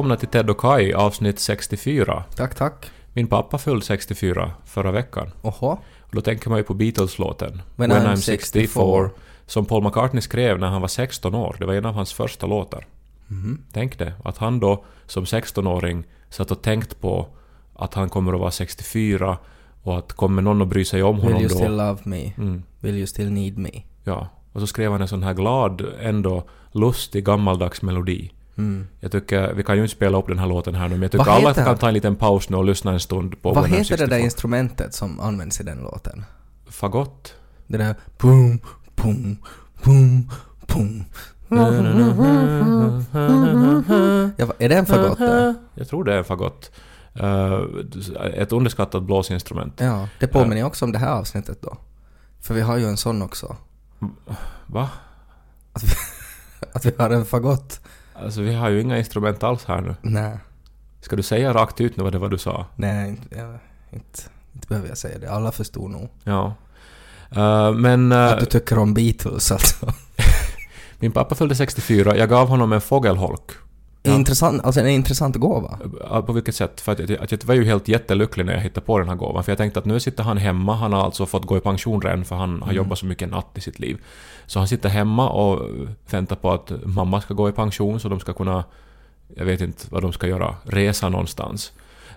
Välkomna till Ted och Kai avsnitt 64. Tack, tack. Min pappa fyllde 64 förra veckan. Oho. Och då tänker man ju på Beatles-låten When I'm 64. som Paul McCartney skrev när han var 16 år. Det var en av hans första låtar. Mhm. Tänk det, att han då som 16-åring satt och tänkt på att han kommer att vara 64 och att kommer någon att bry sig om Will honom you då? still love me? Mm, Will you still need me? ja. Och så skrev han en sån här glad, ändå lustig, gammaldags melodi. Mm. Jag tycker, vi kan ju inte spela upp den här låten här nu, men jag tycker Vad alla heter- kan ta en liten paus nu och lyssna en stund på Vad heter det där 64. instrumentet som används i den låten? Fagott? Det där boom, boom, boom, boom. Ja, va- är det en fagott det? Jag tror det är en fagott. Eh, ett underskattat blåsinstrument. Ja, det påminner ju också om det här avsnittet då. För vi har ju en sån också. Va? Att vi, att vi har en fagott. Alltså vi har ju inga instrument alls här nu. Nej, Ska du säga rakt ut nu vad det var du sa? nej, inte, inte, inte behöver jag säga det. Alla förstod nog. Ja. Eh, men eh, Att du tycker om Beatles alltså. min pappa fyllde 64, jag gav honom en fågelholk. Ja. Intressant, alltså en intressant gåva. På vilket sätt? För att jag, att jag var ju helt jättelycklig när jag hittade på den här gåvan. För jag tänkte att nu sitter han hemma, han har alltså fått gå i pension redan för han har Mm. jobbat så mycket natt i sitt liv. Så han sitter hemma och väntar på att mamma ska gå i pension så de ska kunna, jag vet inte vad de ska göra, resa någonstans.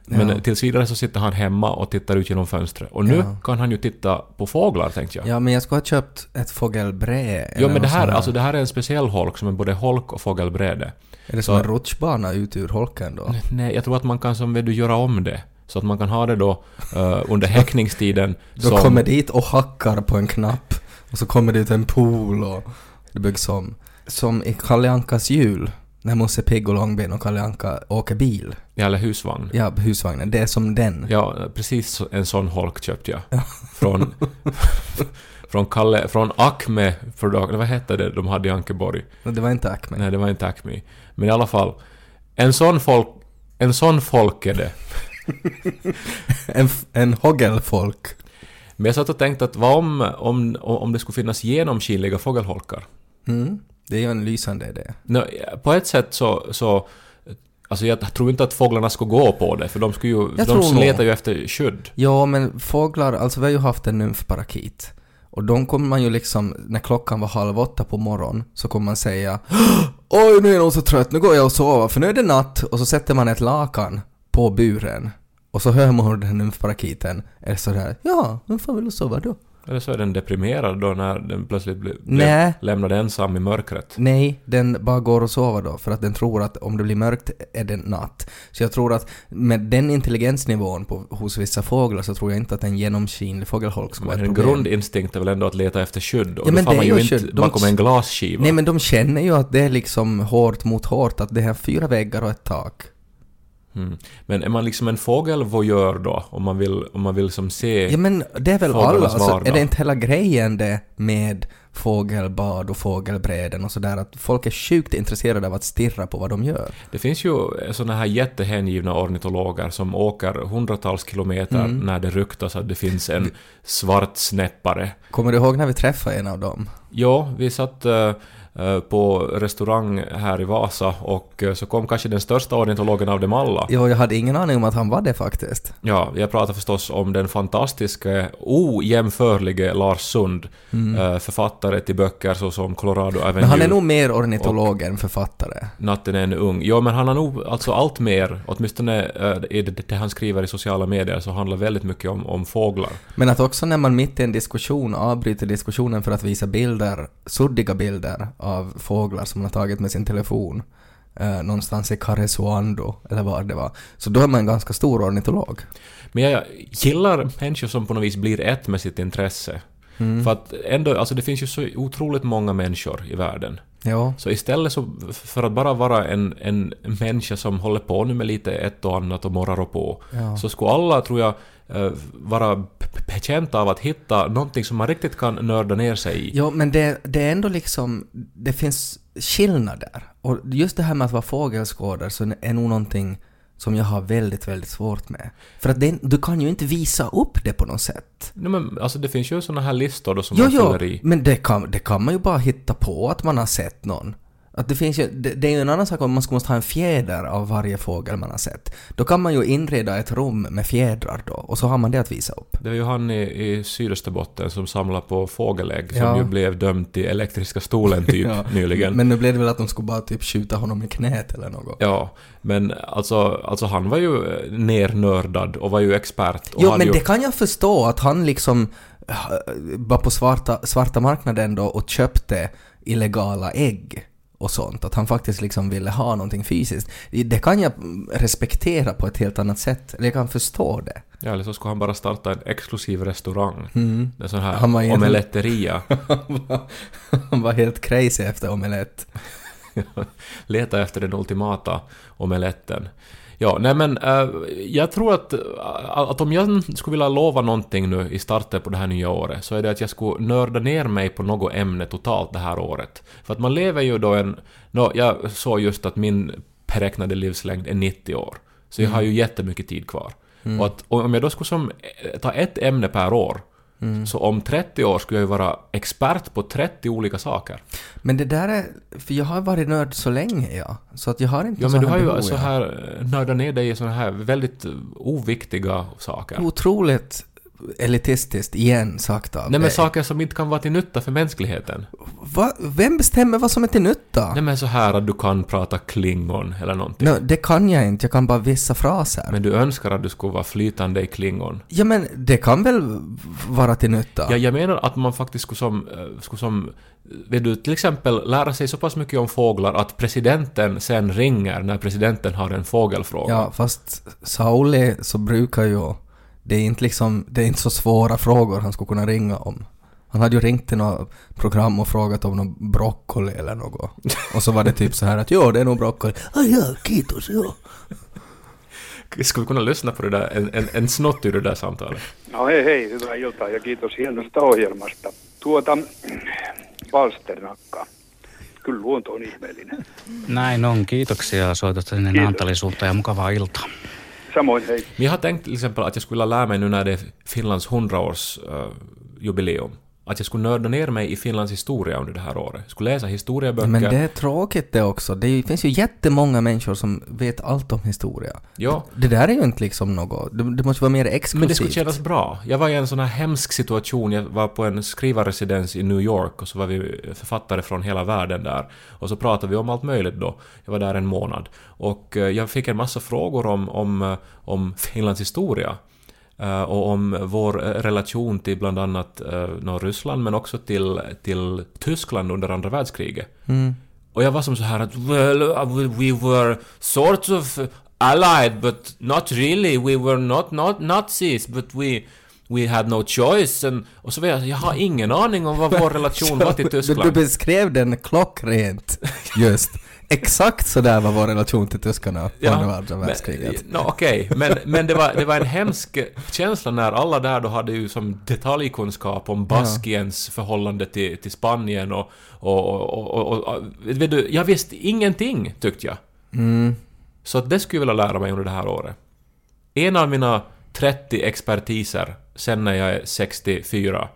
Men Ja. tills vidare så sitter han hemma och tittar ut genom fönstret. Och nu Ja. kan han ju titta på fåglar tänkte jag. Ja, men jag skulle ha köpt ett fågelbrä. Eller men det här, alltså det här är en speciell holk som är både holk och fågelbräde. Är det som så- en rutschbana ut ur holken då? Nej, jag tror att man kan som vet du göra om det. Så att man kan ha det då eh, under häckningstiden Du som... kommer dit och hackar på en knapp och så kommer det ut en pool och det byggs om. Som i Kalle Ankas jul, när Musse Pigg och Långben och Kalle Anka åker bil. Ja, eller husvagn. Ja, husvagnen. Det är som den. Ja, precis en sån holk köpte jag. Från... från Kalle... Från Acme Production. Vad hette det de hade i Ankeborg? Det var inte Acme. Nej, det var inte Acme. Men i alla fall. En sån folk... En sån folk är det. En, en hågelfolk. Men jag satt och tänkte att vad om, om, om det skulle finnas genomskinliga fågelholkar? Mm. Det är ju en lysande idé. Nå, på ett sätt så, så... Alltså jag tror inte att fåglarna skulle gå på det, för de skulle ju... Jag de letar ju efter skydd. Ja, men fåglar, alltså vi har ju haft en nymfparakit. Och de kommer man ju liksom, när klockan var halv åtta på morgonen, så kommer man säga Oj, nu är jag så trött, nu går jag och sover, för nu är det natt. Och så sätter man ett lakan på buren. Och så hör man hur den här nymfparakiten är sådär Ja, vem fan vill du sova då? Eller så är den deprimerad då när den plötsligt blir, Nej. lämnad ensam i mörkret. Nej, den bara går och sover då, för att den tror att om det blir mörkt är det natt. Så jag tror att med den intelligensnivån på, hos vissa fåglar så tror jag inte att en genomskinlig fågelholk skulle vara Men ett en problem. grundinstinkt är väl ändå att leta efter skydd och Ja, då men får det man ju inte skydd. De- bakom en glasskiva. Nej men de känner ju att det är liksom hårt mot hårt, att det är fyra väggar och ett tak. Mm. Men är man liksom en fågelvoyeur då? Om man vill, om man vill som se... Ja men det är väl alla, alltså, är det inte hela grejen det med fågelbad och fågelbräden och sådär att folk är sjukt intresserade av att stirra på vad de gör. Det finns ju såna här jättehängivna ornitologer som åker hundratals kilometer Mm. när det ryktas att det finns en svart snäppare. Kommer du ihåg när vi träffade en av dem? Ja, vi satt eh, på restaurang här i Vasa och eh, så kom kanske den största ornitologen av dem alla. Jo, jag hade ingen aning om att han var det faktiskt. Ja, jag pratar förstås om den fantastiska, ojämförlige Lars Sund, eh, författare till böcker såsom Colorado Avenue, Mm. Men han är nog mer ornitolog än författare. Natten är en ung. Ja, men han har nog alltså allt mer, åtminstone eh, i det han skriver i sociala medier, så handlar väldigt mycket om, om fåglar. Men att också när man mitt i en diskussion avbryter diskussionen för att visa bilder, suddiga bilder av fåglar som man har tagit med sin telefon eh, någonstans i Karesuando, eller var det var, så då är man en ganska stor ornitolog. Men jag gillar människor som på något vis blir ett med sitt intresse. Mm. För att ändå, alltså det finns ju så otroligt många människor i världen. Ja. Så istället så, för att bara vara en, en människa som håller på nu med lite ett och annat och morrar och på, Ja. så skulle alla, tror jag, eh, vara betjänta av att hitta någonting som man riktigt kan nörda ner sig i. Ja, men det, det är ändå liksom, det finns skillnader. Och just det här med att vara fågelskådare så är nog någonting som jag har väldigt, väldigt svårt med. För att det, du kan ju inte visa upp det på något sätt. Nej, men, alltså det finns ju såna här listor då som Jo, man jo, fyller i. men det kan, det kan man ju bara hitta på att man har sett någon. Att det finns ju, det, det är ju en annan sak om man måste ha en fjäder av varje fågel man har sett. Då kan man ju inreda ett rum med fjädrar då, och så har man det att visa upp. Det är ju han i, i Sydösterbotten som samlar på fågelägg som Ja. ju blev dömd till elektriska stolen typ Ja. nyligen. Men nu blev det väl att de skulle bara typ skjuta honom i knät eller något. Ja, men alltså, alltså han var ju eh, nernördad och var ju expert. Jo, men ju, det kan jag förstå att han liksom äh, var på svarta, svarta marknaden då och köpte illegala ägg och sånt. Att han faktiskt liksom ville ha någonting fysiskt. Det kan jag respektera på ett helt annat sätt. Eller jag kan förstå det. Ja, eller så skulle han bara starta en exklusiv restaurang. Mm. En sån här Han omeletteria. Han var- han var helt crazy efter omelett. Leta efter den ultimata omeletten. Ja, nej men eh, jag tror att, att om jag skulle vilja lova någonting nu i starten på det här nya året så är det att jag skulle nörda ner mig på något ämne totalt det här året. För att man lever ju då en... Nå, jag såg just att min beräknade livslängd är 90 år. Så jag har ju jättemycket tid kvar. Och att om jag då skulle som, eh, ta ett ämne per år så om 30 år skulle jag ju vara expert på 30 olika saker. Men det där är... För jag har varit nörd så länge, ja. Så att jag har inte Ja, men du har ju så här nördat ner dig i såna här väldigt oviktiga saker. Otroligt elitistiskt igen sagt av Nej men dig. saker som inte kan vara till nytta för mänskligheten. Va? Vem bestämmer vad som är till nytta? Nej men så här att du kan prata klingon eller någonting. Nå, det kan jag inte, jag kan bara vissa fraser. Men du önskar att du skulle vara flytande i klingon. Ja men det kan väl vara till nytta? Ja, jag menar att man faktiskt skulle som, eh, skulle som, vet du, till exempel lära sig så pass mycket om fåglar att presidenten sen ringer när presidenten har en fågelfråga. Ja, fast Sauli så brukar ju... Det är inte liksom, det är inte så svåra frågor han skulle kunna ringa om. Han hade ju ringt till något program och frågat om någon broccoli eller något. Och så var det typ så här att ja, det är nog broccoli. Ah, ja, kiitos, ja. Ska vi kunna lyssna på det där, en, en, en snott ur det där samtalet? No hei hei, hyvää iltaa ja kiitos hienosta ohjelmasta. Tuota, Palsternakka. Kyllä luonto on ihmeellinen. Näin on. Kiitoksia soitosta sinne Kiitos. Naantalisuutta ja mukavaa iltaa. Samoin hei. Men jag har tänkt till exempel att jag skulle vilja lära mig nu när det är Finlands 100-årsjubileum, att jag skulle nörda ner mig i Finlands historia under det här året. Jag skulle läsa historieböcker. Men det är tråkigt det också. Det finns ju jättemånga människor som vet allt om historia. Ja, Det där är ju inte liksom något... Det, det måste vara mer exklusivt. men det skulle kännas bra. Jag var i en sån här hemsk situation. Jag var på en skrivarresidens i New York och så var vi författare från hela världen där. Och så pratade vi om allt möjligt då. Jag var där en månad. Och eh, jag fick en massa frågor om, om, eh, om Finlands historia. Eh, och om vår eh, relation till bland annat uh, nå, Ryssland men också till, till Tyskland under andra världskriget. Mm. Och jag var som så här att well, uh, we were sort of allied but not really. We were not, not Nazis but we, we had no choice. And, och så var jag, jag har ingen aning om vad vår relation var till Du, du Tyskland. beskrev den klockrent. Just. Exakt så där var vår relation till tyskarna på andra andra världskriget. No, okej, men, men det, var, det var en hemsk känsla när alla där då hade ju som detaljkunskap om Baskiens förhållande till, till Spanien och, och, och, och, och, och vet du, jag visste ingenting tyckte jag. Mm. Så att det skulle jag vilja lära mig under det här året. En av mina 30 expertiser sen när jag är 64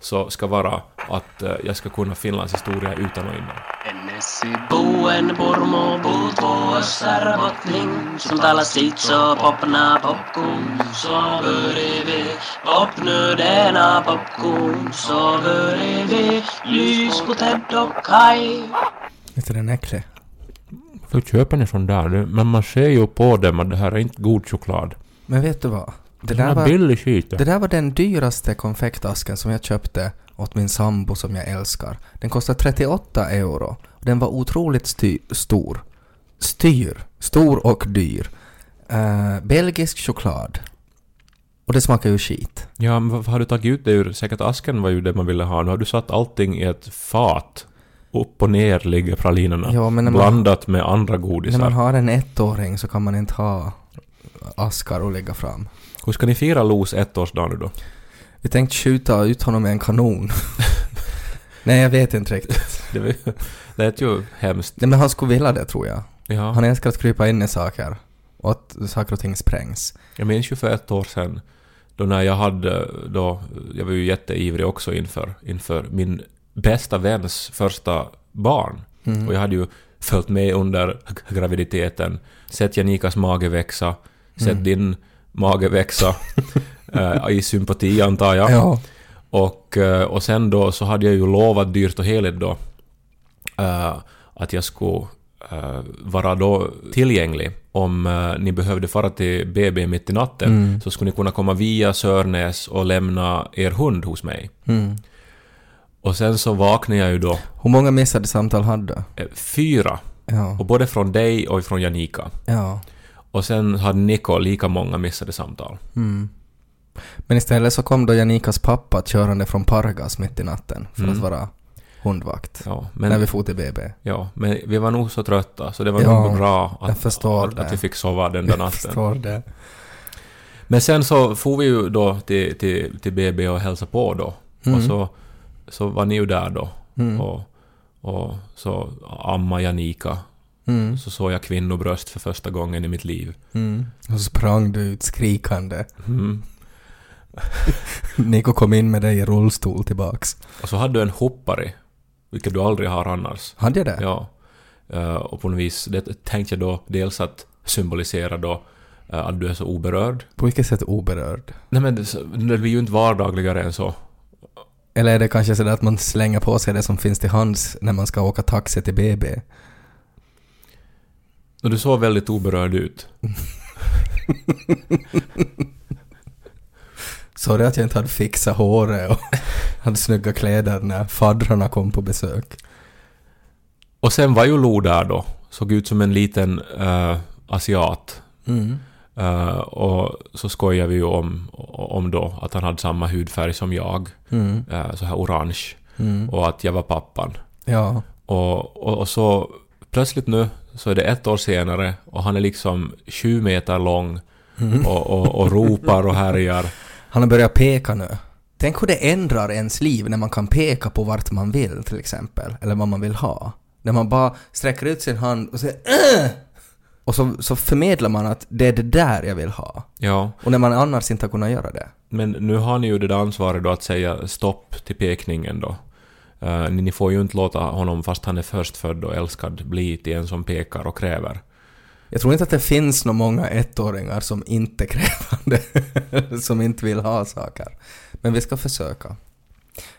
så ska vara att eh, jag ska kunna Finlands historia utan och innan. Ennesi buen popna så vi popnödena så vi lys på Ted och. Visst är den äcklig? Varför köper ni sån där? Men man ser ju på dem att det här är inte god choklad. Men vet du vad? Det där, är var, billig skit. det där var den dyraste konfektasken som jag köpte åt min sambo som jag älskar. Den kostade 38 euro. Den var otroligt sty, stor. Styr. Stor och dyr. Eh, belgisk choklad. Och det smakar ju skit. Ja, men varför har du tagit ut det ur... Säkert asken var ju det man ville ha. Nu har du satt allting i ett fat. Upp och ner ligger pralinerna. Ja, men man- blandat med andra godisar. När man har en ettåring så kan man inte ha askar att lägga fram. Hur ska ni fira Los ettårsdag nu då? Vi tänkte skjuta ut honom med en kanon. Nej, jag vet inte riktigt. Det var lät ju hemskt. Nej, men han skulle vilja det tror jag. Ja. Han älskar att krypa in i saker. Och att saker och ting sprängs. Jag minns ju för ett år sedan då när jag hade då, jag var ju jätteivrig också inför, inför min bästa väns första barn. Mm. Och jag hade ju följt med under graviditeten, sett Janikas mage växa, sett Mm. din mage växa eh, i sympati antar jag. Ja. Och, eh, och sen då så hade jag ju lovat dyrt och heligt då eh, att jag skulle eh, vara då tillgänglig om ni behövde fara till BB mitt i natten Mm. så skulle ni kunna komma via Sörnäs och lämna er hund hos mig. Mm. Och sen så vaknade jag ju då Hur många missade samtal hade du? fyra, Ja. och både från dig och från Janika. Ja. Och sen hade Niko lika många missade samtal. Mm. Men istället så kom då Janikas pappa körande från Pargas mitt i natten för att Mm. vara hundvakt. Ja, när men, vi for till BB. ja, men vi var nog så trötta så det var Ja, nog bra jag att, att, att vi fick sova den där natten. Förstår det. Men sen så for vi ju då till, till, till BB och hälsade på då. Mm. Och så, så var ni ju där då. Mm. Och, och så amma Janika. Mm. Så såg jag kvinnobröst för första gången i mitt liv. Mm. Och så sprang du ut skrikande. Mm. Niko kom in med dig i rullstol tillbaks. Och så hade du en hoppare, vilket du aldrig har annars. Hade jag det? Ja. Eh, och på något vis, det tänkte jag då dels att symbolisera då eh, att du är så oberörd. På vilket sätt oberörd? Nej men det, det blir ju inte vardagligare än så. Eller är det kanske sådär att man slänger på sig det som finns till hands när man ska åka taxi till BB? Och du såg väldigt oberörd ut. Sorry att jag inte hade fixat håret och hade snygga kläder när faddrarna kom på besök. Och sen var ju Lo där då. Såg ut som en liten eh, asiat. Mm. Eh, och så skojade vi ju om, om då att han hade samma hudfärg som jag. Mm. eh, så här orange. Mm. Och att jag var pappan. Ja. Och, och, och så plötsligt nu så är det ett år senare och han är liksom sju meter lång Mm. och, och, och ropar och härjar. Han har börjat peka nu. Tänk hur det ändrar ens liv när man kan peka på vart man vill till exempel. Eller vad man vill ha. När man bara sträcker ut sin hand och säger äh! Och så, så förmedlar man att det är det där jag vill ha. Ja, Och när man annars inte har kunnat göra det. men nu har ni ju det där ansvaret då att säga stopp till pekningen då. Uh, ni, ni får ju inte låta honom, fast han är förstfödd och älskad, bli till en som pekar och kräver. Jag tror inte att det finns några många ettåringar som inte är krävande, som inte vill ha saker. Men vi ska försöka.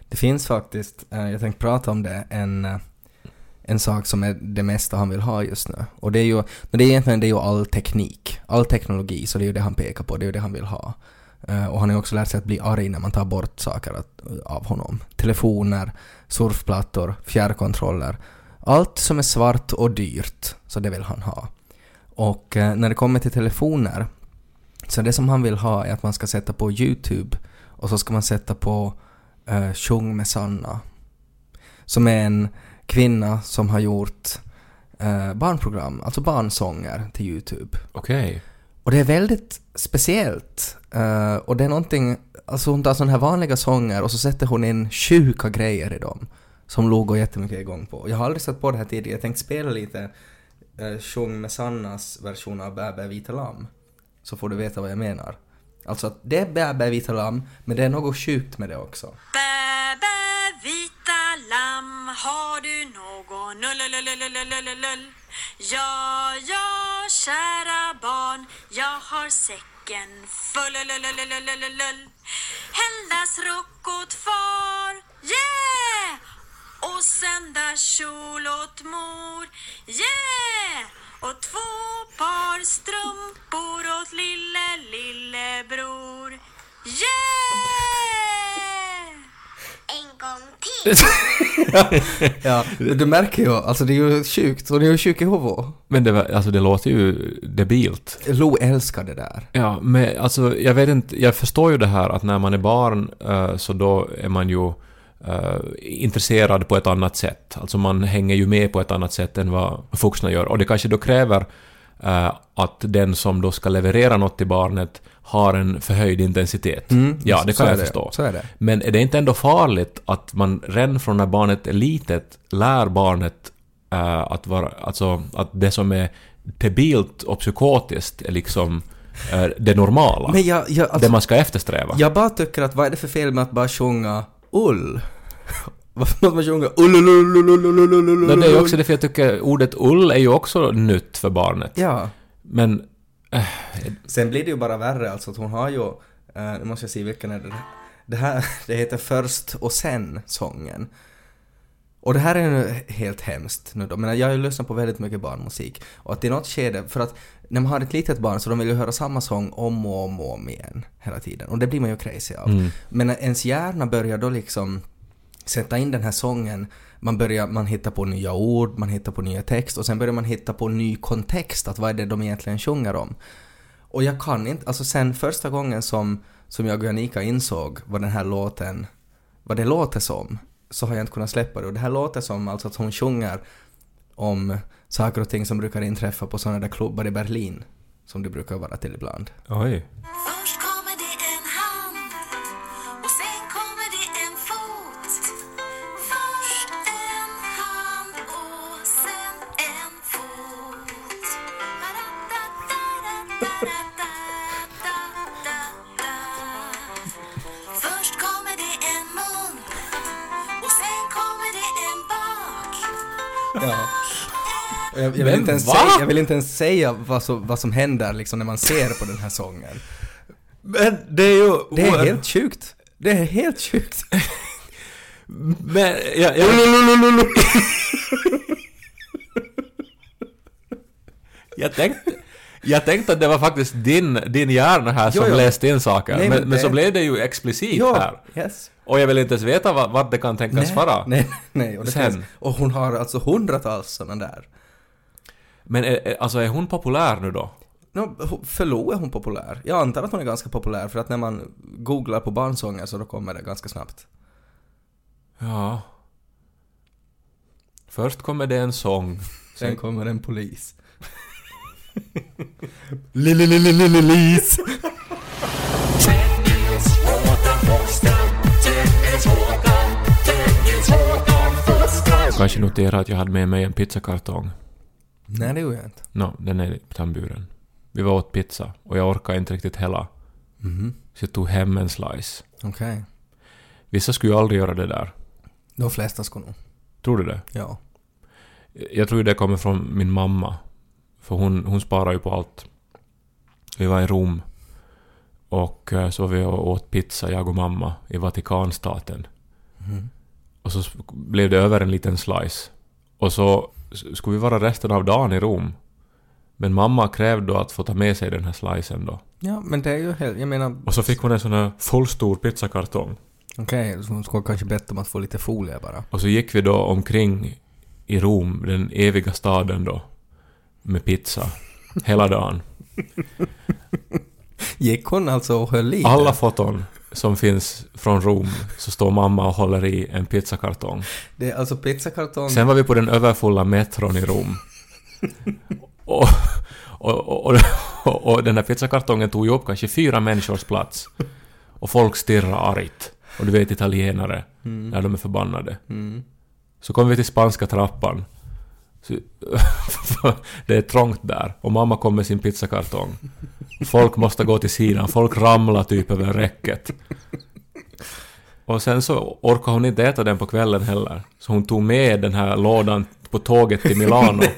Det finns faktiskt, eh, jag tänkte prata om det, en, eh, en sak som är det mesta han vill ha just nu. Och det är ju, men det är egentligen det är ju all teknik, all teknologi, så det är ju det han pekar på, det är ju det han vill ha. Eh, och han har ju också lärt sig att bli arg när man tar bort saker att- av honom. Telefoner, surfplattor, fjärrkontroller. Allt som är svart och dyrt, så det vill han ha. Och eh, när det kommer till telefoner, så det som han vill ha är att man ska sätta på YouTube och så ska man sätta på eh, Sjung med Sanna. Som är en kvinna som har gjort eh, barnprogram, alltså barnsånger till YouTube. Okej. Och det är väldigt speciellt. Uh, och det är någonting, alltså hon tar sådana här vanliga sånger och så sätter hon in sjuka grejer i dem. Som Lo går jättemycket igång på. Jag har aldrig sett på det här tidigare, jag tänkte spela lite uh, Sjung med Sannas version av Bä bä vita lamm. Så får du veta vad jag menar. Alltså att det är Bä bä vita lamm, men det är något sjukt med det också. Bä, bä, vita lamm, har du någon ull, Ja, ja, kära barn, jag har säcken full Hellas Helgdagsrock åt far, yeah! Och söndagskjol åt mor, yeah! Och två par strumpor åt lille, lillebror, yeah! Ja, du märker ju, alltså det är ju sjukt, och det är ju sjuk i huvudet. Men det, var, alltså, det låter ju debilt. Lo älskar det där. Ja, men alltså jag vet inte, jag förstår ju det här att när man är barn eh, så då är man ju eh, intresserad på ett annat sätt. Alltså man hänger ju med på ett annat sätt än vad vuxna gör. Och det kanske då kräver eh, att den som då ska leverera något till barnet har en förhöjd intensitet. Mm, ja, det kan jag det. förstå. Är Men är det inte ändå farligt att man redan från när barnet är litet lär barnet äh, att, vara, alltså, att det som är debilt och psykotiskt är liksom äh, det normala? Men jag, jag, alltså, det man ska eftersträva? Jag bara tycker att vad är det för fel med att bara sjunga ull? Varför måste man sjunga ull? Det är ju också för jag tycker ordet ull är ju också nytt för barnet. Ja. Men Sen blir det ju bara värre alltså att hon har ju, eh, nu måste jag se vilken är det det här, det heter Först och sen sången. Och det här är ju helt hemskt nu då, men jag har ju lyssnat på väldigt mycket barnmusik. Och att i något skede, för att när man har ett litet barn så de vill ju höra samma sång om och om och om igen hela tiden. Och det blir man ju crazy av. Men när ens hjärna börjar då liksom sätta in den här sången, man börjar, man hittar på nya ord, man hittar på nya text och sen börjar man hitta på ny kontext, att vad är det de egentligen sjunger om. Och jag kan inte, alltså sen första gången som, som jag och Janika insåg vad den här låten, vad det låter som, så har jag inte kunnat släppa det. Och det här låter som alltså att hon sjunger om saker och ting som brukar inträffa på sådana där klubbar i Berlin, som det brukar vara till ibland. oj. Jag, vill inte ens säga, jag vill inte ens säga vad, så, vad som händer liksom när man ser på den här sången. Men det är ju... Det är helt sjukt. Det är helt sjukt. Men, jag, jag, jag tänkte... Jag tänkte att det var faktiskt din, din hjärna här som Jo, jo. läste in saker, Nej, men, men men så blev det ju explicit här. yes. Och jag vill inte ens veta vad, vad det kan tänkas vara. Nej, nej. Och, Sen. finns, och hon har alltså hundratals sådana där. Men är, alltså är hon populär nu då? No, för Lo är hon populär. Jag antar att hon är ganska populär för att när man googlar på barnsånger så då kommer det ganska snabbt. Ja. Först kommer det en sång. Sen kommer en polis. Lillelillelillis. Kanske notera att jag hade med mig en pizzakartong. Nej, det gjorde jag inte. Nå, den är på tandburen. Vi var åt pizza och jag orkade inte riktigt hela. Så jag tog hem en slice. Okej. Vissa skulle ju aldrig göra det där. De flesta ska nog. Tror du det? Ja. Jag tror det kommer från min mamma. För hon, hon sparar ju på allt. Vi var i Rom. Och eh, så var vi och åt pizza, jag och mamma, i Vatikanstaten. Och så blev det över en liten slice. Och så skulle vi vara resten av dagen i Rom. Men mamma krävde då att få ta med sig den här slicen då. Ja, men det är ju helt... Jag menar... Och så fick hon en sån här fullstor pizzakartong. Okej, så hon skulle kanske bett om att få lite folie bara. Och så gick vi då omkring i Rom, den eviga staden då, med pizza. Hela dagen. Gick hon alltså och höll i Alla foton som finns från Rom så står mamma och håller i en pizzakartong. Det är alltså pizzakartong... Sen var vi på den överfulla metron i Rom. Och, och, och, och, den här pizzakartongen tog ju upp kanske fyra människors plats. Och folk stirrar argt. Och du vet italienare, när de är förbannade. Så kommer vi till spanska trappan. Det är trångt där. Och mamma kommer med sin pizzakartong. Folk måste gå till sidan. Folk ramlar typ över räcket. Och sen så orkade hon inte äta den på kvällen heller. Så hon tog med den här lådan på tåget till Milano.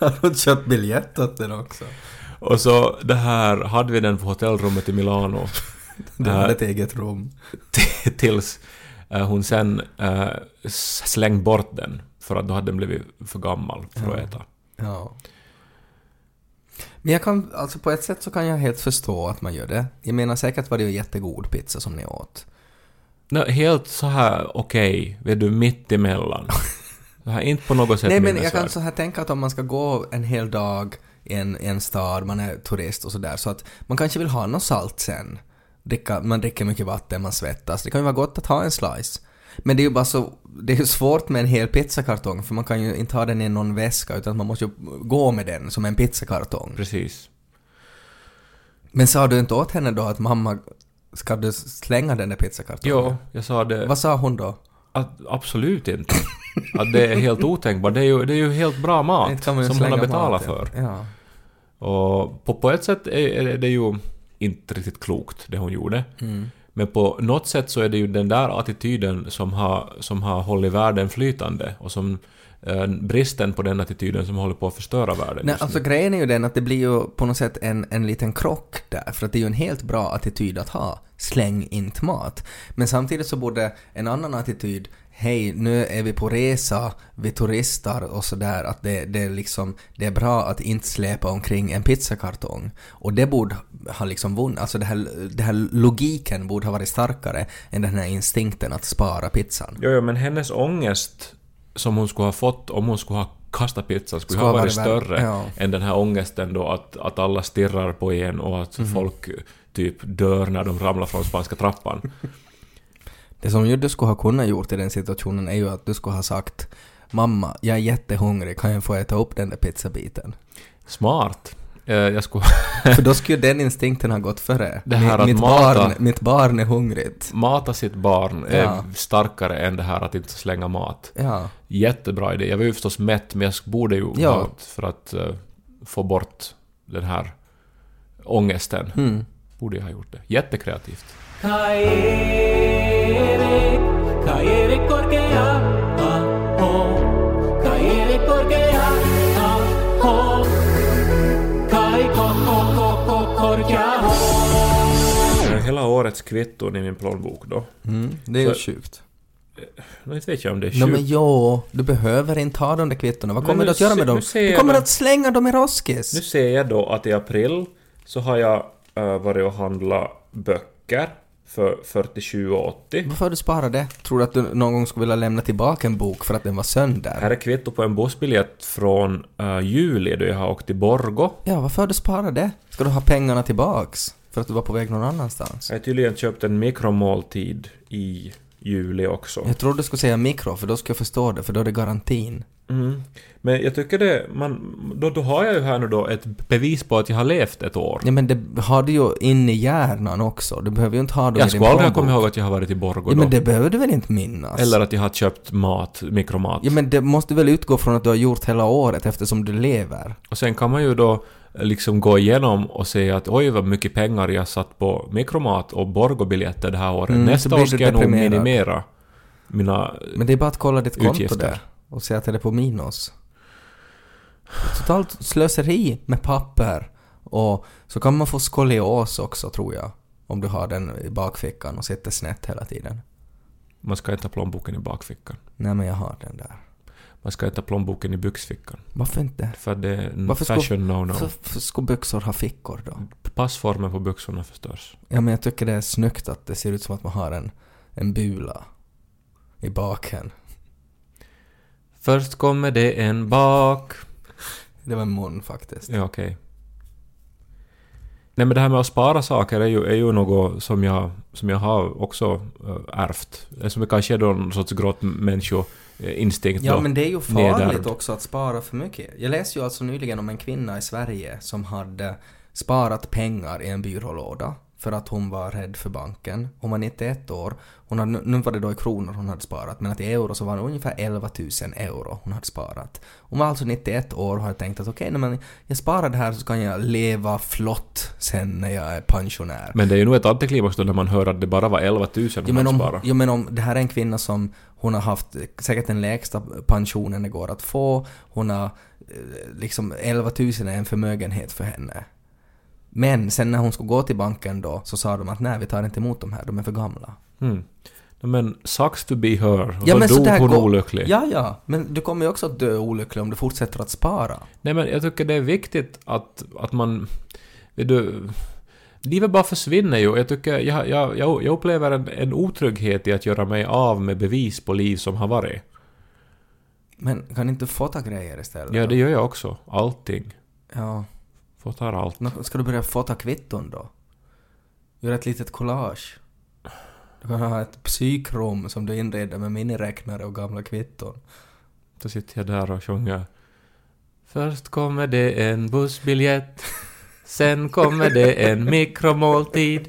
Har hon köpt biljett åt den också? Och så det här hade vi den på hotellrummet i Milano. Äh, hade ett eget rum. tills hon sen uh, slängde bort den. För att då hade den blivit för gammal för att äta. Ja. Men jag kan, alltså på ett sätt så kan jag helt förstå att man gör det. Jag menar säkert var det ju jättegod pizza som ni åt. Nå, helt så här okej, vet du, mitt emellan. Det här är inte på något sätt Nej men jag kan så här tänka att om man ska gå en hel dag i en, en stad, man är turist och sådär, så att man kanske vill ha något salt sen. Dricka, man dricker mycket vatten, man svettas. Det kan ju vara gott att ha en slice. Men det är ju bara så, det är ju svårt med en hel pizzakartong för man kan ju inte ha den i någon väska utan man måste ju gå med den som en pizzakartong. Precis. Men sa du inte åt henne då att mamma, ska du slänga den där pizzakartongen? Jo, jag sa det. Vad sa hon då? Att, absolut inte. Att det är helt otänkbart. Det är ju, det är ju helt bra mat som hon har betalat mat, för. ja. Ja. Och på, på ett sätt är, är det ju inte riktigt klokt det hon gjorde. Mm. Men på något sätt så är det ju den där attityden som har, som har hållit världen flytande och som eh, bristen på den attityden som håller på att förstöra världen Nej, alltså grejen är ju den att det blir ju på något sätt en, en liten krock där, för att det är ju en helt bra attityd att ha. Släng inte mat. Men samtidigt så borde en annan attityd, hej, nu är vi på resa, vi turistar och sådär, att det, det, är liksom, det är bra att inte släpa omkring en pizzakartong. Och det borde ha liksom vunnit, alltså det här, det här logiken borde ha varit starkare än den här instinkten att spara pizzan. Jo, jo, men hennes ångest som hon skulle ha fått om hon skulle ha kastat pizzan skulle Skulle ha varit varit större ja. än den här ångesten då att, att alla stirrar på en och att Mhm. folk typ dör när de ramlar från spanska trappan. Det som ju du skulle ha kunnat gjort i den situationen är ju att du skulle ha sagt Mamma, jag är jättehungrig, kan jag få äta upp den där pizzabiten? Smart. Eh, Jag skulle För då skulle den instinkten ha gått före. Det här att mitt, mata- barn, mitt barn är hungrigt. mata sitt barn är Ja. starkare än det här att inte slänga mat. Ja. Jättebra idé. Jag var ju förstås mätt, men jag borde ju Ja. ha för att eh, få bort den här ångesten. Mm. Borde jag ha gjort det. Jättekreativt. Aho. Kai Korkea, Eh, Hela årets kvitton i min plånbok då. Mm. Det är ju sjukt. Nu vet jag om det är No, men sjukt. jo, du behöver inte ha de där kvittona. Vad kommer du att göra med dem? Du kommer att slänga dem i roskis. Nu ser jag då att i april så har jag uh, varit och handlat böcker för 47,80. Varför har du sparat det? Tror du att du någon gång skulle vilja lämna tillbaka en bok för att den var sönder? Här är kvitto på en bussbiljett från uh, juli då jag har åkt till Borgo. Ja, varför har du sparat det? Ska du ha pengarna tillbaks? För att du var på väg någon annanstans? Jag har tydligen köpt en mikromåltid i juli också. Jag trodde du skulle säga mikro, för då ska jag förstå det, för då är det garantin. Mm. Men jag tycker det, man, då, då har jag ju här nu då ett bevis på att jag har levt ett år. Ja men det har du ju in i hjärnan också. Du behöver ju inte ha dem i Jag din skulle aldrig ha kommit ihåg att jag har varit i Borgo Ja då. men det behöver du väl inte minnas? Eller att jag har köpt mat, mikromat. Ja men det måste väl utgå från att du har gjort hela året eftersom du lever. Och sen kan man ju då liksom gå igenom och säga att oj vad mycket pengar jag satt på mikromat och Borgo-biljetter det här året. Mm, Nästa år ska jag nog minimera mina... Men det är bara att kolla ditt konto Utgifter. där och se att det är på minus. Totalt slöseri med papper. Och så kan man få skolios också tror jag. Om du har den i bakfickan och sitter snett hela tiden. Man ska inte ha plånboken i bakfickan. Nej men jag har den där. Man ska inte ha plånboken i byxfickan. Varför inte? För det är en Varför fashion no-no. För, för ska byxor ha fickor då? Passformen på byxorna förstörs. Ja men jag tycker det är snyggt att det ser ut som att man har en, en bula i baken. Först kommer det en bak... Det var en mun faktiskt. Ja, okej. Nej men det här med att spara saker är ju, är ju något som jag, som jag har också äh, ärvt. Som kanske är då någon sorts grått människoinstinkt Ja då. men det är ju farligt nedärvd. också att spara för mycket. Jag läste ju alltså nyligen om en kvinna i Sverige som hade sparat pengar i en byrålåda för att hon var rädd för banken. Hon var 91 år. Hon hade, nu var det då i kronor hon hade sparat, men att i euro så var det ungefär 11 000 euro hon hade sparat. Hon var alltså 91 år och hade tänkt att okej, men jag sparar det här så kan jag leva flott sen när jag är pensionär. Men det är ju nog ett antiklimax då när man hör att det bara var 11 000 Jo hon men, hade om, sparat. jo men om det här är en kvinna som hon har haft säkert den lägsta pensionen det går att få. Hon har eh, liksom 11 000 är en förmögenhet för henne. Men sen när hon skulle gå till banken då så sa de att nej vi tar inte emot de här, de är för gamla. Mm. Men sucks to be her. Och Ja, då men dog hon går- olycklig. Ja ja, men du kommer ju också att dö olycklig om du fortsätter att spara. Nej men jag tycker det är viktigt att, att man... Vet du... Livet bara försvinner ju. Jag tycker... Jag, jag, jag, jag upplever en, en otrygghet i att göra mig av med bevis på liv som har varit. Men kan inte du fota grejer istället? Ja, det gör jag också. Allting. Ja. Fotar allt. Nå, Ska du börja fota kvitton då? Gör ett litet collage. Du kan ha ett psykrum som du inreder med miniräknare och gamla kvitton. Då sitter jag där och sjunger. Först kommer det en bussbiljett. Sen kommer det en mikromåltid.